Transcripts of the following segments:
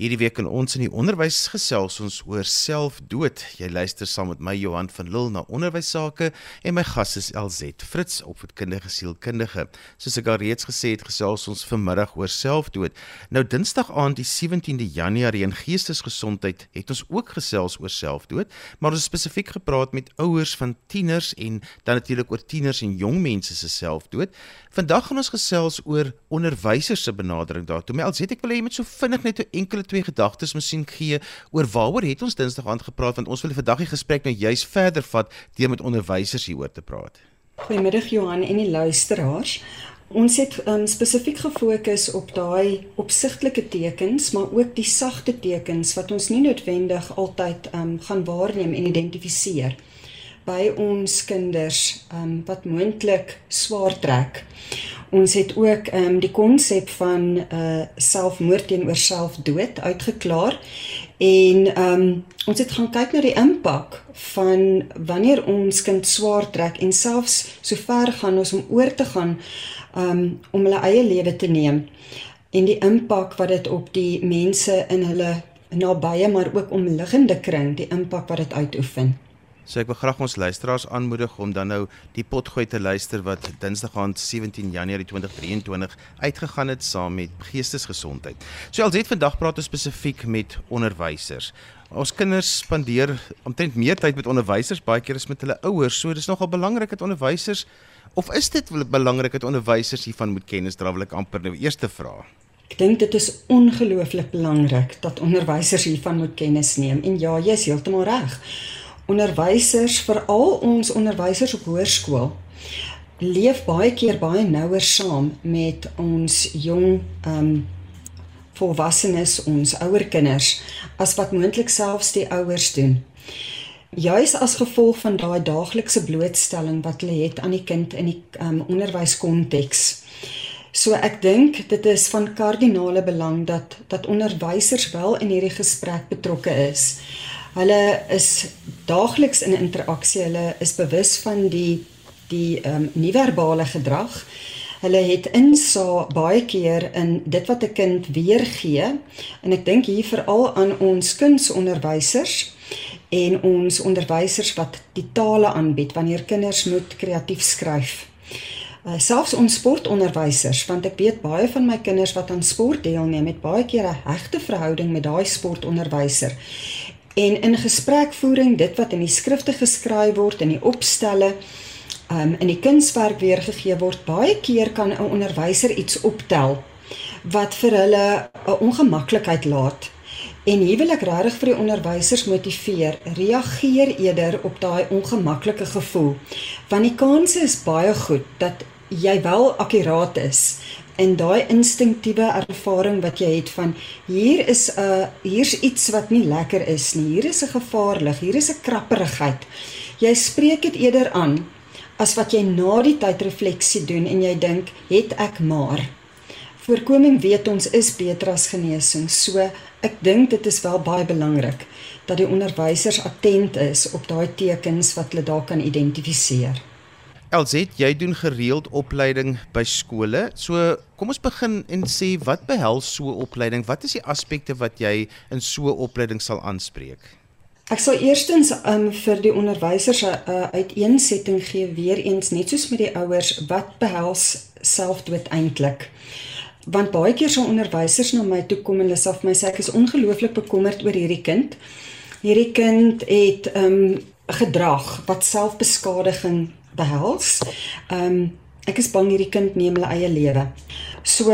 Hierdie week in ons in die onderwys gesels ons oor selfdood. Jy luister saam met my Johan van Lille na onderwys sake en my gas is LZ Fritz, opvoedkundige sielkundige. Soos ek al reeds gesê het, gesels ons vanmiddag oor selfdood. Nou Dinsdag aand die 17de Januarie in Geestesgesondheid het ons ook gesels oor selfdood, maar ons spesifiek gepraat met ouers van tieners en dan natuurlik oor tieners en jong mense se selfdood. Vandag gaan ons gesels oor onderwysers se benadering daartoe. My LZ ek wil hê jy moet so vinnig net 'n enkele twee gedagtes miskien gee oor waaroor het ons Dinsdag aand gepraat want ons wil vandag die gesprek nou juis verder vat deur met onderwysers hieroor te praat. Goeiemiddag Johan en die luisteraars. Ons het um, spesifiek gefokus op daai opsigtelike tekens, maar ook die sagte tekens wat ons nie noodwendig altyd um, gaan waarneem en identifiseer by ons kinders um, wat moontlik swaar trek. Ons het ook ehm um, die konsep van uh selfmoord teenoor selfdood uitgeklaar en ehm um, ons het gaan kyk na die impak van wanneer ons kind swaar trek en selfs so ver gaan ons om oor te gaan ehm um, om hulle eie lewe te neem en die impak wat dit op die mense in hulle nabye maar ook omliggende kring die impak wat dit uitoefen. So ek wil graag ons luisteraars aanmoedig om dan nou die potgooi te luister wat Dinsdag aand 17 Januarie 2023 uitgegaan het saam met Geestesgesondheid. So alsite vandag praat ons spesifiek met onderwysers. Ons kinders spandeer omtrent meer tyd met onderwysers baie keer as met hulle ouers. So dis nogal belangrik dat onderwysers of is dit belangrik dat onderwysers hiervan moet kennis dra wil ek amper nou eers te vra. Ek dink dit is ongelooflik belangrik dat onderwysers hiervan moet kennis neem en ja, jy is heeltemal reg onderwysers, veral ons onderwysers op hoërskool, leef baie keer baie nouer saam met ons jong ehm um, volwassenes, ons ouer kinders as wat moontlik selfs die ouers doen. Juis as gevolg van daai daaglikse blootstelling wat hulle het aan die kind in die ehm um, onderwyskonteks. So ek dink dit is van kardinale belang dat dat onderwysers wel in hierdie gesprek betrokke is. Hulle is daagliks in interaksie. Hulle is bewus van die die ehm um, nie-verbale gedrag. Hulle het insa baie keer in dit wat 'n kind weergee en ek dink hier veral aan ons kunsonderwysers en ons onderwysers wat die tale aanbied wanneer kinders moet kreatief skryf. Uh, selfs ons sportonderwysers want ek weet baie van my kinders wat aan sport deelneem het baie keer 'n hegte verhouding met daai sportonderwyser. En in gesprekvoering, dit wat in die skrifte geskryf word in die opstelle, um in die kunswerk weergegee word, baie keer kan 'n onderwyser iets optel wat vir hulle 'n ongemaklikheid laat. En hier wil ek regtig vir die onderwysers motiveer, reageer eerder op daai ongemaklike gevoel. Want die kans is baie goed dat jy wel akkuraat is en daai instinktiewe ervaring wat jy het van hier is 'n uh, hier's iets wat nie lekker is nie. Hier is 'n gevaarlig, hier is 'n krapperigheid. Jy spreek dit eerder aan as wat jy na die tyd refleksie doen en jy dink, het ek maar. Voorkoming weet ons is beter as genesing. So ek dink dit is wel baie belangrik dat die onderwysers attent is op daai tekens wat hulle daar kan identifiseer. LZ, jy doen gereeld opleiding by skole. So, kom ons begin en sê wat behels so 'n opleiding? Wat is die aspekte wat jy in so 'n opleiding sal aanspreek? Ek sal eerstens um, vir die onderwysers 'n uh, uiteensetting gee weer eens net soos met die ouers wat behels selfdood eintlik. Want baie keer sal onderwysers na my toe kom en hulle sê vir my sê ek is ongelooflik bekommerd oor hierdie kind. Hierdie kind het 'n um, gedrag wat selfbeskadiging behels. Ehm um, ek is bang hierdie kind neem hulle eie lewe. So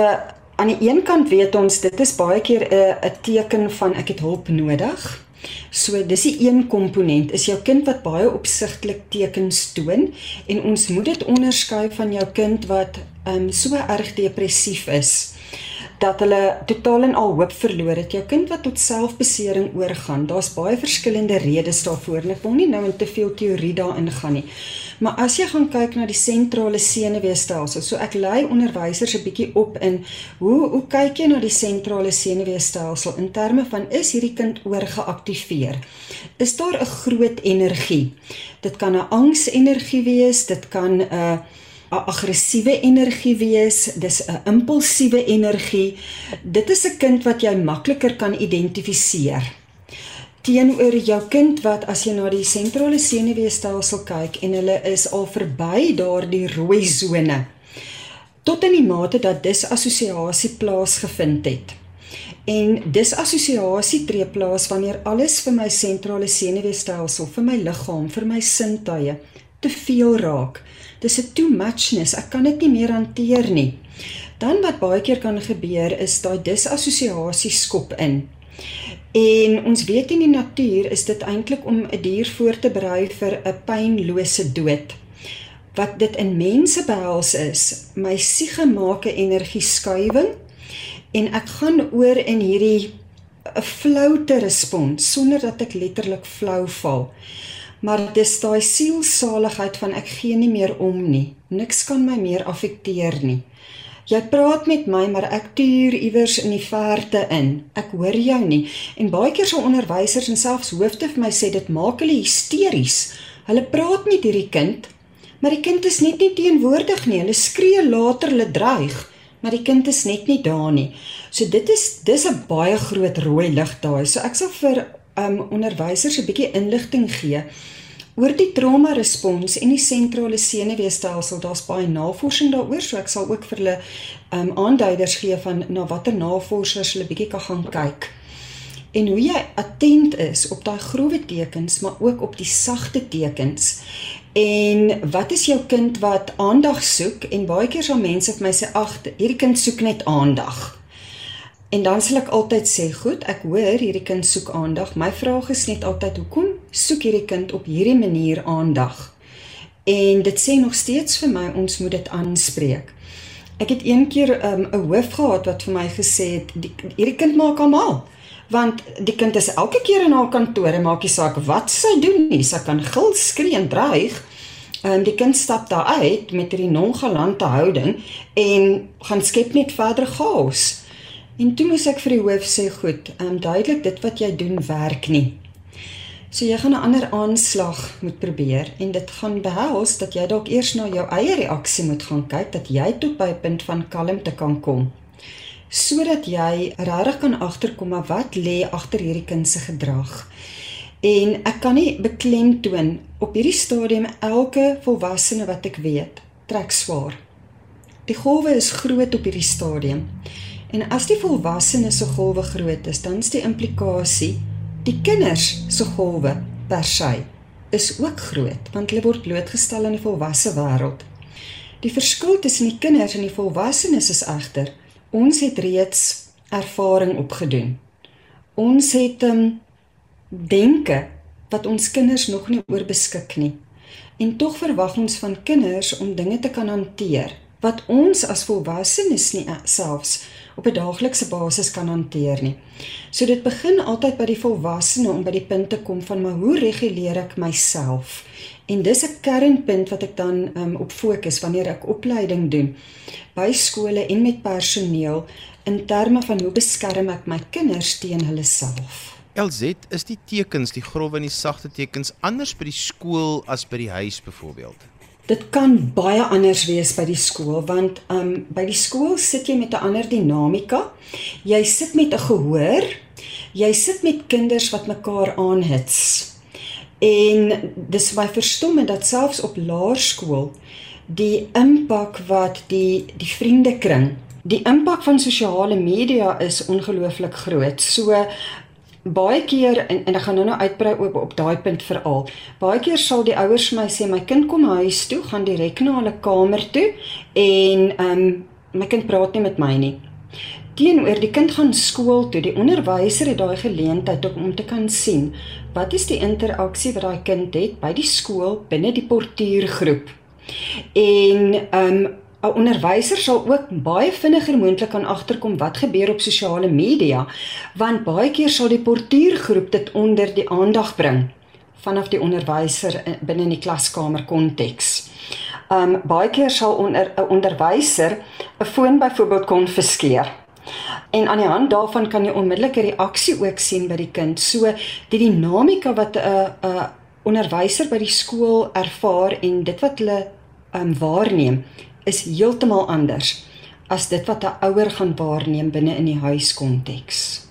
aan die een kant weet ons dit is baie keer 'n 'n teken van ek het hulp nodig. So dis die een komponent is jou kind wat baie opsigtelik tekens toon en ons moet dit onderskei van jou kind wat ehm um, so erg depressief is dat hulle totaal en al hoop verloor het. Jou kind wat tot selfbesering oorgaan, daar's baie verskillende redes daarvoor en ek wil nie nou in te veel teorie daarin gaan nie. Maar as jy gaan kyk na die sentrale senuweestelsel, so ek lei onderwysers 'n bietjie op in hoe hoe kyk jy na die sentrale senuweestelsel in terme van is hierdie kind oorgeaktiveer? Is daar 'n groot energie? Dit kan 'n angsenergie wees, dit kan 'n 'n aggressiewe energie wees, dis 'n impulsiewe energie. Dit is 'n kind wat jy makliker kan identifiseer. Teenoor jou kind wat as jy na die sentrale senuweestelsel kyk en hulle is al verby daardie rooi sone tot in die mate dat disassosiasie plaasgevind het. En disassosiasie tree plaas wanneer alles vir my sentrale senuweestelsel, vir my liggaam, vir my sintuie te veel raak. Dis 'n too muchness. Ek kan dit nie meer hanteer nie. Dan wat baie keer kan gebeur is daai disassosiasie skop in. En ons weet in die natuur is dit eintlik om 'n dier voor te berei vir 'n pynlose dood. Wat dit in mense behels is, my siege maak 'n energie skuwing en ek gaan oor in hierdie 'n floute respons sonder dat ek letterlik flou val. Maar dis daai sielsaligheid van ek gee nie meer om nie. Niks kan my meer affekteer nie. Jy praat met my, maar ek tuur iewers in die verte in. Ek hoor jou nie. En baie keer sal onderwysers en selfs hoofde vir my sê dit maak hulle hysteries. Hulle praat met hierdie kind, maar die kind is net nie teenwoordig nie. Hulle skree later, hulle dreig, maar die kind is net nie daar nie. So dit is dis 'n baie groot rooi lig daai. So ek sal vir um onderwysers 'n bietjie inligting gee oor die trauma respons en die sentrale senuweestelsel. Daar's baie navorsing daaroor, so ek sal ook vir hulle um aanduiders gee van na watter navorsers hulle bietjie kan gaan kyk. En hoe jy attent is op daai grouwe tekens, maar ook op die sagte tekens. En wat is jou kind wat aandag soek? En baie keer sal mense vir my sê, "Ag, hierdie kind soek net aandag." En dan sal ek altyd sê, "Goed, ek hoor hierdie kind soek aandag. My vraag is net altyd, hoekom soek hierdie kind op hierdie manier aandag?" En dit sê nog steeds vir my ons moet dit aanspreek. Ek het een keer 'n um, hoof gehad wat vir my gesê het, "Die hierdie kind maak almal want die kind is elke keer in haar kantoor en maak nie saak wat sy doen nie. Sy kan gil, skree en dreig." En die kind stap daar uit met hierdie nonchalante houding en gaan skep net verder chaos. En toe moes ek vir die hoof sê, "Goed, ehm um, duidelik dit wat jy doen werk nie." So jy gaan 'n ander aanslag moet probeer en dit gaan behels dat jy dalk eers na jou eie reaksie moet gaan kyk dat jy tot by 'n punt van kalmte kan kom. Sodat jy regtig kan agterkom maar wat lê agter hierdie kind se gedrag. En ek kan nie beklemtoon op hierdie stadium elke volwassene wat ek weet trek swaar. Die golwe is groot op hierdie stadium. En as die volwassenes se golwe groot is, dan is die implikasie die kinders se golwe per se is ook groot want hulle word blootgestel aan die volwasse wêreld. Die verskil tussen die kinders en die volwassenes is egter ons het reeds ervaring opgedoen. Ons het um denke wat ons kinders nog nie oor beskik nie. En tog verwag ons van kinders om dinge te kan hanteer wat ons as volwassenes nie selfs op 'n daaglikse basis kan hanteer nie. So dit begin altyd by die volwassene om by die punt te kom van maar hoe reguleer ek myself? En dis 'n kernpunt wat ek dan um, op fokus wanneer ek opleiding doen by skole en met personeel in terme van hoe beskerm ek my kinders teen hulle self? LZ is die tekens, die grouwe en die sagte tekens anders by die skool as by die huis byvoorbeeld. Dit kan baie anders wees by die skool want um by die skool sit jy met 'n ander dinamika. Jy sit met 'n gehoor. Jy sit met kinders wat mekaar aanhits. En dis my verstomme dat selfs op laerskool die impak wat die die vriendekring, die impak van sosiale media is ongelooflik groot. So baie keer en, en ek gaan nou nou uitbrei op op daai punt veral. Baie keer sal die ouers vir my sê my kind kom huis toe, gaan direk na hulle kamer toe en ehm um, my kind praat nie met my nie. Teenoor die kind gaan skool toe, die onderwyser het daai geleentheid om te kan sien wat is die interaksie wat daai kind het by die skool binne die portuïergroep. En ehm um, 'n onderwyser sal ook baie vinniger moontlik kan agterkom wat gebeur op sosiale media want baie keer sal die portuïergroep dit onder die aandag bring vanaf die onderwyser binne in die klaskamer konteks. Um baie keer sal onder 'n onderwyser 'n foon byvoorbeeld konfiskeer. En aan die hand daarvan kan jy onmiddellike reaksie ook sien by die kind. So die dinamika wat 'n 'n onderwyser by die skool ervaar en dit wat hulle um, waarneem is heeltemal anders as dit wat 'n ouer gaan waarneem binne in die huiskonteks.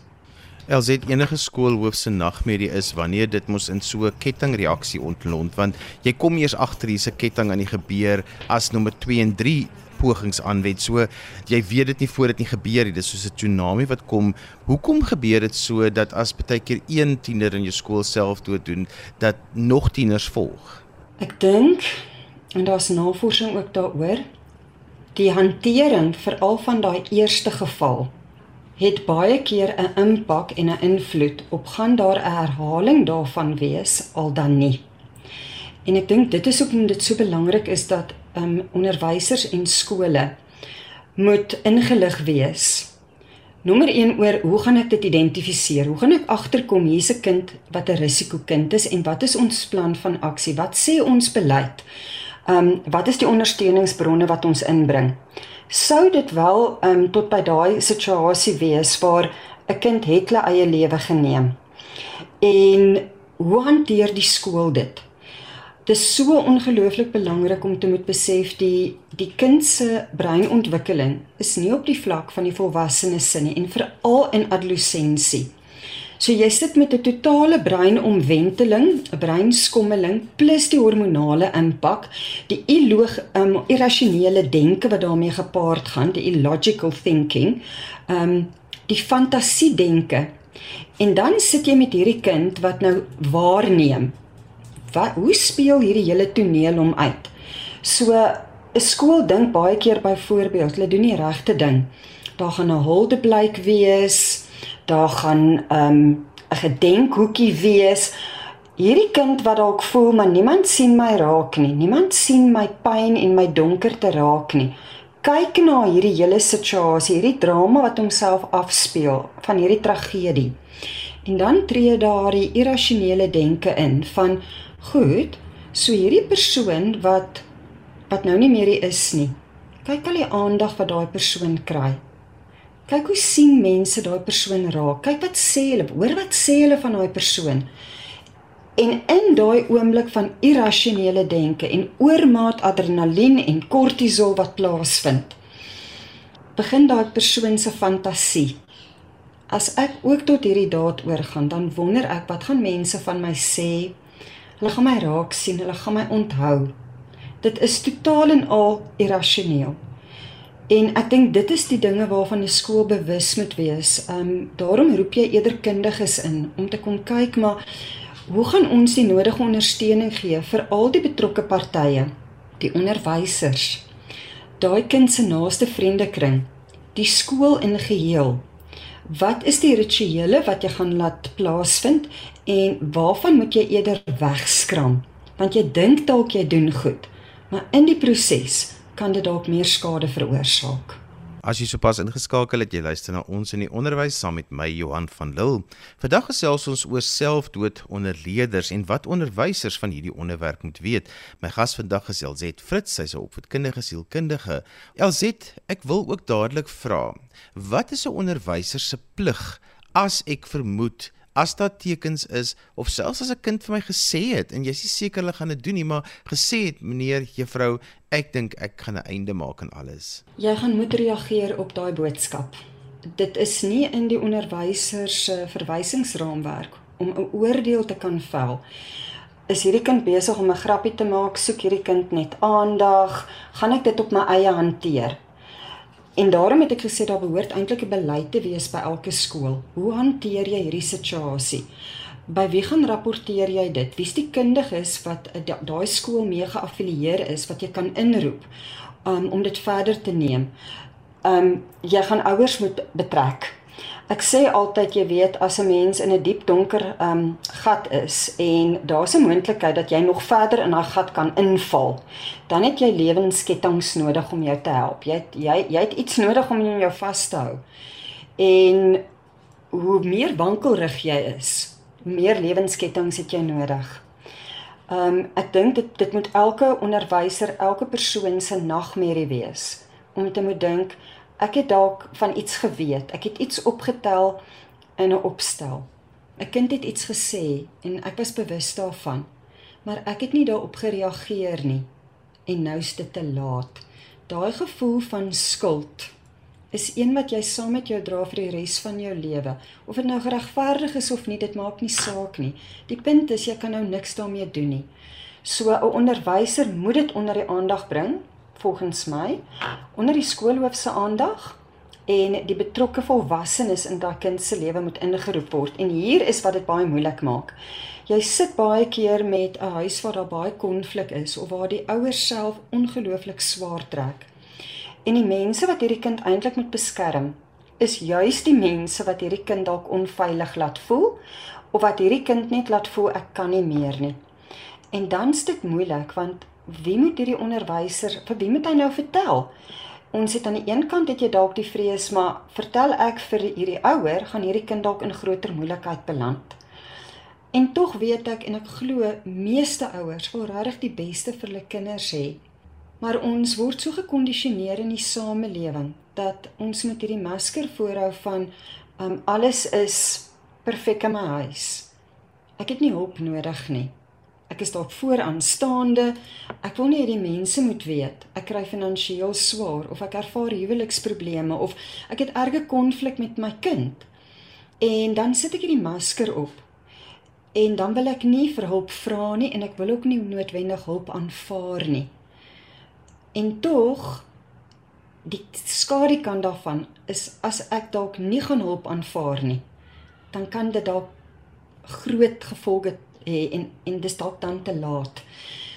LZ enige skoolhoof se nagmerrie is wanneer dit mos in so 'n kettingreaksie ontlont want jy kom eers agter hierse ketting aan die gebeur as nommer 2 en 3 pogings aanwend. So jy weet dit nie voor dit nie gebeur nie. Dis soos 'n tsunami wat kom. Hoekom gebeur dit so dat as baie keer een tiener in jou skool self dood doen dat nog tieners volg? Ek dink en daar's navorsing ook daaroor die hantering veral van daai eerste geval het baie keer 'n impak en 'n invloed op gaan daar 'n herhaling daarvan wees al dan nie. En ek dink dit is hoekom dit so belangrik is dat um onderwysers en skole moet ingelig wees. Nommer 1 oor hoe gaan ek dit identifiseer? Hoe gaan ek agterkom hier's 'n kind wat 'n risikokind is en wat is ons plan van aksie? Wat sê ons beleid? Um wat is die ondersteuningsbronne wat ons inbring? sou dit wel um tot by daai situasie wees waar 'n kind het hulle eie lewe geneem. En hoe hanteer die skool dit? Dit is so ongelooflik belangrik om te moet besef die die kind se breinontwikkeling is nie op die vlak van die volwassenes nie en veral in adolessensie. So jy sit met 'n totale breinomwenteling, 'n breinskommeling plus die hormonale impak, die illog um, irrasionele denke wat daarmee gepaard gaan, die illogical thinking, um die fantasie denke. En dan sit jy met hierdie kind wat nou waarneem. Wat hoe speel hierdie hele toneel hom uit? So 'n skool dink baie keer byvoorbeeld, hulle doen die regte ding. Daar gaan 'n huldeblyk wees, daar gaan ehm, 'n um, gedenkhoekie wees. Hierdie kind wat dalk voel maar niemand sien my raak nie. Niemand sien my pyn en my donkerte raak nie. Kyk na hierdie hele situasie, hierdie drama wat homself afspeel van hierdie tragedie. En dan tree daar die irrasionele denke in van goed, so hierdie persoon wat wat nou nie meer hier is nie. Kyk al die aandag wat daai persoon kry. Kyk hoe sien mense daai persoon raak. Kyk wat sê hulle, hoor wat sê hulle van daai persoon. En in daai oomblik van irrasionele denke en oormaat adrenalien en kortisol wat plaasvind, begin daai persoon se fantasie. As ek ook tot hierdie daad oorgaan, dan wonder ek wat gaan mense van my sê? Hulle gaan my raak sien, hulle gaan my onthou. Dit is totaal en al irrasioneel. En ek dink dit is die dinge waarvan die skool bewus moet wees. Ehm um, daarom roep jy eerder kundiges in om te kom kyk maar hoe gaan ons die nodige ondersteuning gee vir al die betrokke partye, die onderwysers, daai kind se naaste vriendekring, die skool in geheel. Wat is die rituele wat jy gaan laat plaasvind en waarvan moet jy eerder wegskram? Want jy dink dalk jy doen goed, maar in die proses kan dit dalk meer skade veroorsaak. As jy sopas ingeskakel het, jy luister na ons in die onderwys saam met my Johan van Lille. Vandag gesels ons oor selfdood onder leerders en wat onderwysers van hierdie onderwerp moet weet. My gas vandag is Elzet Fritz, sy's 'n opvoedkundige sielkundige. Elzet, ek wil ook dadelik vra, wat is 'n onderwyser se plig as ek vermoed as daar tekens is of selfs as 'n kind vir my gesê het en jy's nie seker hulle gaan dit doen nie, maar gesê het meneer, juffrou, ek dink ek gaan 'n einde maak aan alles. Jy gaan moet reageer op daai boodskap. Dit is nie in die onderwyser se verwysingsraamwerk om 'n oordeel te kan vel. Is hierdie kind besig om 'n grappie te maak? Soek hierdie kind net aandag? Gaan ek dit op my eie hanteer? En daarom het ek gesê daar behoort eintlik 'n beleid te wees by elke skool. Hoe hanteer jy hierdie situasie? By wie gaan rapporteer jy dit? Wie's die kundiges wat daai skool mee geaffilieer is wat jy kan inroep um, om dit verder te neem? Um jy gaan ouers moet betrek. Ek sê altyd jy weet as 'n mens in 'n diep donker um gat is en daar's 'n moontlikheid dat jy nog verder in daai gat kan inval, dan het jy lewensketTINGS nodig om jou te help. Jy het, jy jy het iets nodig om jou vas te hou. En hoe meer wankelrig jy is, meer lewensketTINGS het jy nodig. Um ek dink dit dit moet elke onderwyser, elke persoon se nagmerrie wees om te moet dink Ek het dalk van iets geweet. Ek het iets opgetel in 'n opstel. 'n Kind het iets gesê en ek was bewus daarvan, maar ek het nie daarop gereageer nie. en nou's dit te laat. Daai gevoel van skuld is een wat jy saam met jou dra vir die res van jou lewe. Of dit nou geregverdig is of nie, dit maak nie saak nie. Die punt is jy kan nou niks daarmee doen nie. So 'n onderwyser moet dit onder die aandag bring volgens my onder die skoolhoof se aandag en die betrokke volwassenes in daai kind se lewe moet ingeroep word. En hier is wat dit baie moeilik maak. Jy sit baie keer met 'n huis waar daar baie konflik is of waar die ouers self ongelooflik swaar trek. En die mense wat hierdie kind eintlik moet beskerm, is juis die mense wat hierdie kind dalk onveilig laat voel of wat hierdie kind net laat voel ek kan nie meer nie. En dan is dit moeilik want wie moet hierdie onderwyser vir wie moet hy nou vertel? ons het aan die een kant het jy dalk die vrees, maar vertel ek vir hierdie ouer, gaan hierdie kind dalk in groter moeilikheid beland. En tog weet ek en ek glo meeste ouers wil regtig die beste vir hulle kinders hê. Maar ons word so gekondisioneer in die samelewing dat ons met hierdie masker voorhou van um, alles is perfek in my huis. Ek het nie hulp nodig nie ek is dalk vooraanstaande. Ek wil nie hê die mense moet weet ek kry finansiëel swaar of ek ervaar huweliksprobleme of ek het erge konflik met my kind. En dan sit ek hierdie masker op. En dan wil ek nie vir hulp vra nie en ek wil ook nie noodwendig hulp aanvaar nie. En tog die skade kan daarvan is as ek dalk nie gaan hulp aanvaar nie, dan kan dit dalk groot gevolge hê en en dis dalk dan te laat.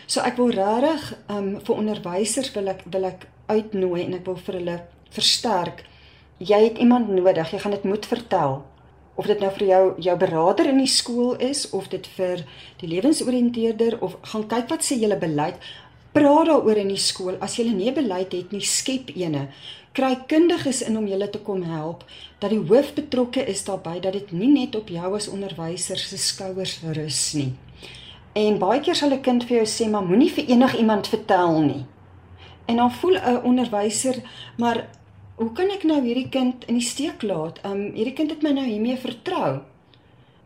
So ek wil regtig um vir onderwysers wil ek wil ek uitnooi en ek wil vir hulle versterk. Jy het iemand nodig, jy gaan dit moet vertel. Of dit nou vir jou jou beraader in die skool is of dit vir die lewensoriënteerder of gaan kyk wat sê julle beleid. Praat daaroor in die skool. As jy 'n nie beleid het nie, skep eene kry kundiges in om julle te kom help dat die hoof betrokke is daarbey dat dit nie net op jou as onderwyser se skouers rus nie. En baie keer sal 'n kind vir jou sê maar moenie vir enigiemand vertel nie. En dan voel 'n onderwyser maar hoe kan ek nou hierdie kind in die steek laat? Um hierdie kind het my nou hiermee vertrou.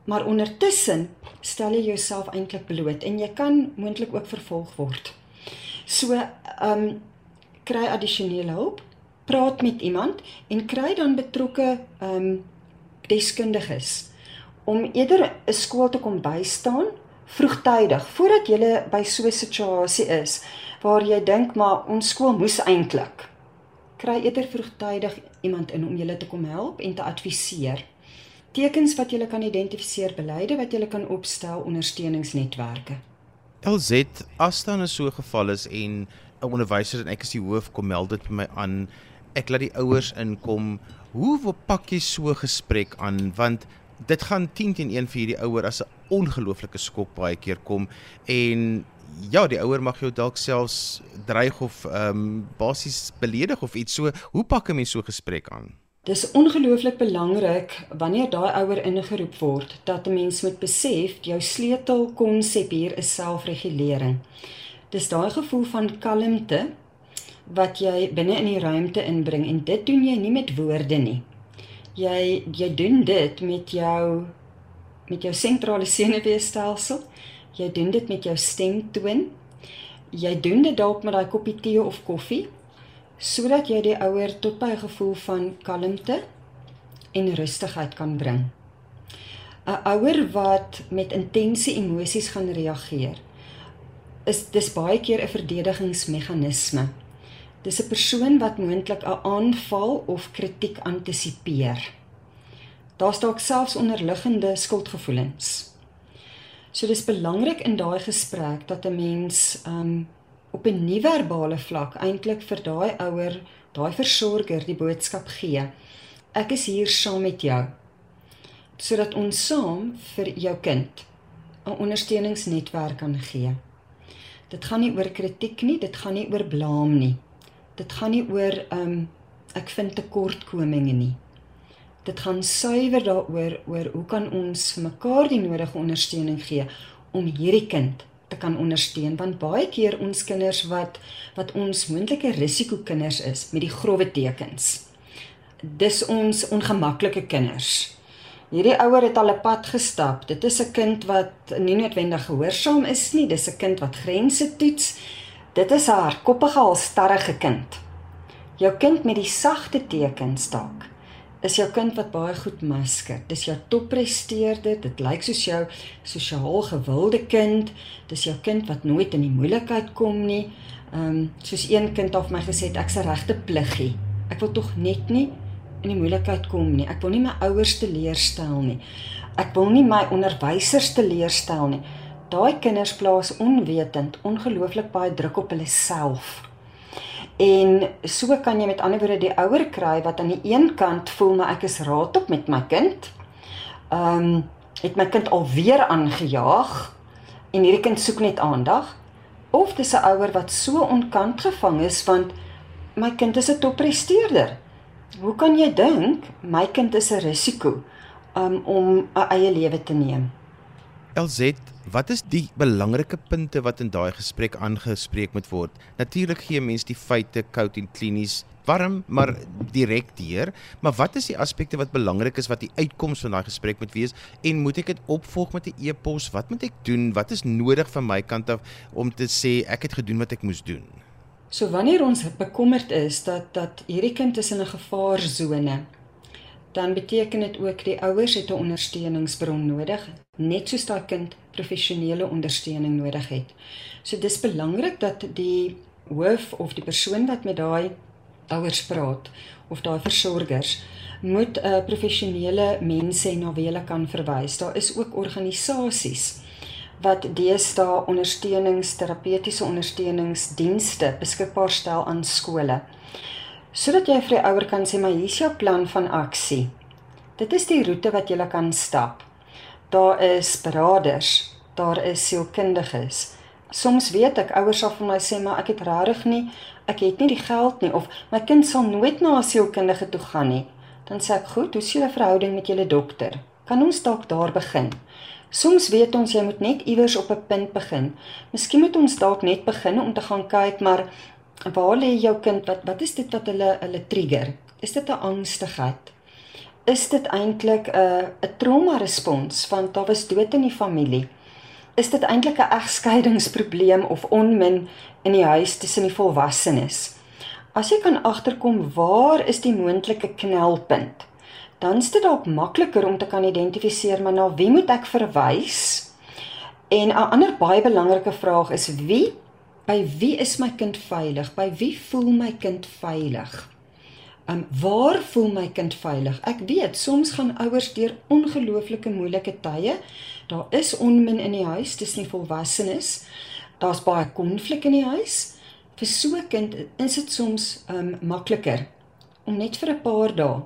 Maar ondertussen stel jy jouself eintlik bloot en jy kan moontlik ook vervolg word. So um kry addisionele hulp praat met iemand en kry dan betrokke ehm um, deskundiges om eerder 'n skool te kom bystaan vroegtydig voordat jy by so 'n situasie is waar jy dink maar ons skool moes eintlik kry eerder vroegtydig iemand in om julle te kom help en te adviseer tekens wat jy kan identifiseer beleide wat jy kan opstel ondersteuningsnetwerke LZ as dan 'n so geval is en 'n onderwyser en ek is die hoof kom meld dit by my aan ek laat die ouers inkom. Hoe wil pak jy so gesprek aan want dit gaan 10 teen 1 vir hierdie ouer as 'n ongelooflike skok baie keer kom en ja, die ouer mag jou dalk selfs dreig of ehm um, basies beledig of iets so. Hoe pak 'n mens so gesprek aan? Dis ongelooflik belangrik wanneer daai ouer ingeroep word dat 'n mens moet besef jou sleutelkonsep hier is selfregulering. Dis daai gevoel van kalmte wat jy binne in die ruimte inbring en dit doen jy nie met woorde nie. Jy jy doen dit met jou met jou sentrale senuweestelsel. Jy doen dit met jou stemtoon. Jy doen dit dalk met daai koppie tee of koffie sodat jy die ouer tot by 'n gevoel van kalmte en rustigheid kan bring. 'n Ouer wat met intense emosies gaan reageer is dis baie keer 'n verdedigingsmeganisme. Dis 'n persoon wat moontlik 'n aanval of kritiek antisipeer. Daar's dalk selfs onderliggende skuldgevoelens. So dis belangrik in daai gesprek dat 'n mens um op 'n nie-verbale vlak eintlik vir daai ouer, daai versorger die boodskap gee. Ek is hier saam met jou. Sodat ons saam vir jou kind 'n ondersteuningsnetwerk kan gee. Dit gaan nie oor kritiek nie, dit gaan nie oor blame nie dit gaan nie oor um ek vind tekortkominge nie. Dit gaan suiwer daaroor oor hoe kan ons vir mekaar die nodige ondersteuning gee om hierdie kind te kan ondersteun want baie keer ons kinders wat wat ons moontlike risiko kinders is met die grouwe tekens. Dis ons ongemaklike kinders. Hierdie ouer het al 'n pad gestap. Dit is 'n kind wat nie noodwendig gehoorsaam is nie. Dis 'n kind wat grense toets Dit is haar koppige halstarrige kind. Jou kind met die sagte tekens dalk is jou kind wat baie goed masker. Dis jou toppresteerder, dit lyk soos jou sosiaal gewilde kind. Dis jou kind wat nooit in die moeilikheid kom nie. Ehm um, soos een kind het my gesê ek's 'n regte pliggie. Ek wil tog net nie in die moeilikheid kom nie. Ek wil nie my ouers teleurstel nie. Ek wil nie my onderwysers teleurstel nie. Daai kinders plaas onwetend ongelooflik baie druk op hulle self. En so kan jy met ander woorde die ouer kry wat aan die een kant voel maar ek is raad op met my kind. Ehm um, het my kind alweer aangejaag en hierdie kind soek net aandag. Of dis 'n ouer wat so onkant gevang is want my kind is 'n toppresteerder. Hoe kan jy dink my kind is 'n risiko um, om 'n eie lewe te neem? LZ, wat is die belangrike punte wat in daai gesprek aangespreek moet word? Natuurlik gee mense die feite koud en klinies warm, maar direk deur, maar wat is die aspekte wat belangrik is wat die uitkoms van daai gesprek moet wees en moet ek dit opvolg met 'n e-pos? Wat moet ek doen? Wat is nodig van my kant af om te sê ek het gedoen wat ek moes doen? So wanneer ons bekommerd is dat dat hierdie kind is in 'n gevaarsone, dan beteken dit ook die ouers het 'n ondersteuningsbron nodig, net soos daai kind professionele ondersteuning nodig het. So dis belangrik dat die hoof of die persoon wat met daai ouers praat of daai versorgers moet 'n uh, professionele mense na wie hulle kan verwys. Daar is ook organisasies wat deesdae ondersteuningsterapeutiese ondersteuningsdienste beskikbaar stel aan skole sodat jy vir die ouer kan sê maar hier's jou plan van aksie. Dit is die roete wat jy kan stap. Daar is beraders, daar is sielkundiges. Soms weet ek ouers sal vir my sê maar ek het regtig nie, ek het nie die geld nie of my kind sal nooit na 'n sielkundige toe gaan nie. Dan sê ek, "Goed, hoe is julle verhouding met julle dokter? Kan ons dalk daar begin?" Soms weet ons jy moet net iewers op 'n punt begin. Miskien moet ons dalk net begin om te gaan kyk maar waar lê jou kind wat wat is dit wat hulle hulle trigger? Is dit 'n angstigheid? Is dit eintlik 'n 'n trauma respons van daar was dood in die familie? Is dit eintlik 'n egskeidingsprobleem of onmin in die huis tussen die volwassenes? As jy kan agterkom waar is die moontlike knelpunt, dan is dit dalk makliker om te kan identifiseer maar na wie moet ek verwys? En 'n ander baie belangrike vraag is wie by wie is my kind veilig? By wie voel my kind veilig? Um waar voel my kind veilig? Ek weet soms gaan ouers deur ongelooflike moeilike tye. Daar is onmin in die huis, dis nie volwassenes. Daar's baie konflik in die huis. Vir so 'n kind is dit soms um makliker om net vir 'n paar dae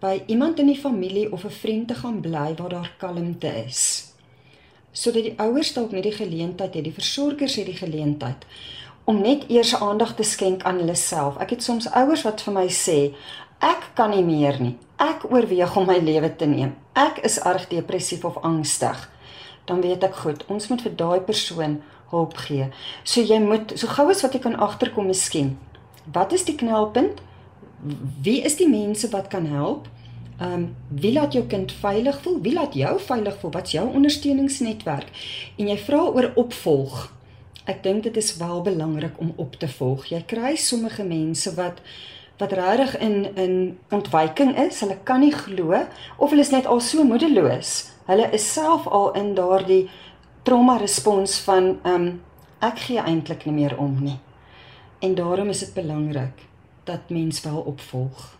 by iemand in die familie of 'n vriend te gaan bly waar daar kalmte is sodat die ouers dalk net die geleentheid het, die versorgers het die geleentheid om net eers aandag te skenk aan hulle self. Ek het soms ouers wat vir my sê, ek kan nie meer nie. Ek oorweeg om my lewe te neem. Ek is erg depressief of angstig. Dan weet ek goed, ons moet vir daai persoon hulp gee. So jy moet so gou as wat jy kan agterkom miskien. Wat is die knelpunt? Wie is die mense wat kan help? Ehm um, wie laat jou kind veilig voel? Wie laat jou veilig voel? Wat's jou ondersteuningsnetwerk? En jy vra oor opvolg. Ek dink dit is wel belangrik om op te volg. Jy kry sommige mense wat wat regtig in in ontwyking is. Hulle kan nie glo of hulle is net al so moedeloos. Hulle is self al in daardie trauma respons van ehm um, ek gee eintlik nie meer om nie. En daarom is dit belangrik dat mens wel opvolg.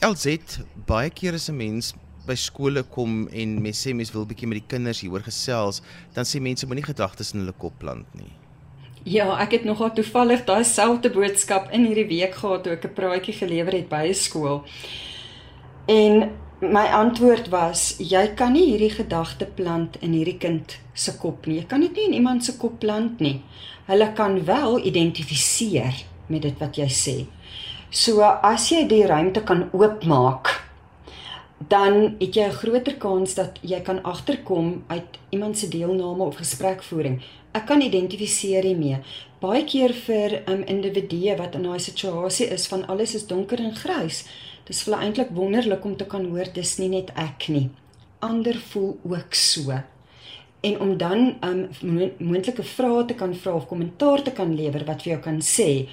LZ baie keer as 'n mens by skole kom en mense sê mense wil bietjie met die kinders hieroor gesels, dan sê mense moenie gedagtes in hulle kop plant nie. Ja, ek het nogal toevallig daai selfde boodskap in hierdie week gehad toe ek 'n praatjie gelewer het by 'n skool. En my antwoord was: jy kan nie hierdie gedagte plant in hierdie kind se kop nie. Jy kan dit nie in iemand se kop plant nie. Hulle kan wel identifiseer met dit wat jy sê. So as jy die ruimte kan oopmaak, dan het jy 'n groter kans dat jy kan agterkom uit iemand se deelname of gesprekvoering. Ek kan identifiseer hiermee. Baie keer vir 'n um, individu wat in daai situasie is van alles is donker en grys. Dis vir eintlik wonderlik om te kan hoor dis nie net ek nie. Ander voel ook so. en om dan um moontlike vrae te kan vra of kommentaar te kan lewer wat vir jou kan sê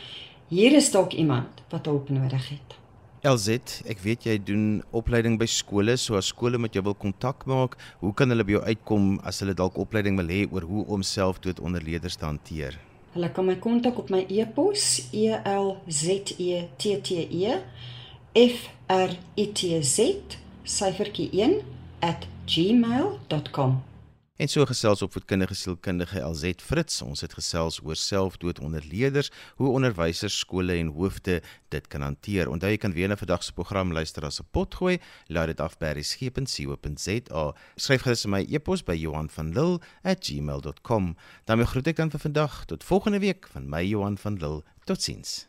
hier is dalk iemand wat hulp nodig het. LZ, ek weet jy doen opleiding by skole, so as skole met jou wil kontak maak, hoe kan hulle by jou uitkom as hulle dalk opleiding wil hê oor hoe om selfdood onder leerders te hanteer? Hulle kan my kontak op my e-pos e l z e t t e f r i t z syfertjie 1 @gmail.com. En so gesels op voedkundige sielkundige LZ Fritz. Ons het gesels oor selfdood onder leerders, hoe onderwysers, skole en hoofde dit kan hanteer. Onthou jy kan weer na vandag se program luister as 'n pot gooi. Laat dit af by resgep.co.za. Skryf gerus my e-pos by Johan van Lille@gmail.com. Dan groet ek dan vir vandag tot volgende week van my Johan van Lille. Totsiens.